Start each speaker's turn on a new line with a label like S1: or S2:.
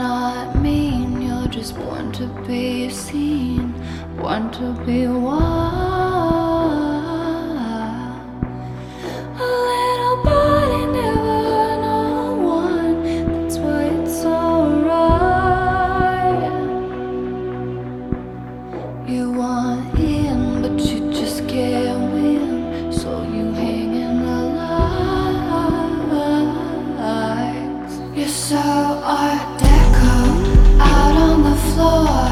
S1: not mean, you're just born to be seen, born to be wild. A little body never no one, that's why it's alright. You want in, but you just can't win, so you hang in the lights. You're so art floor.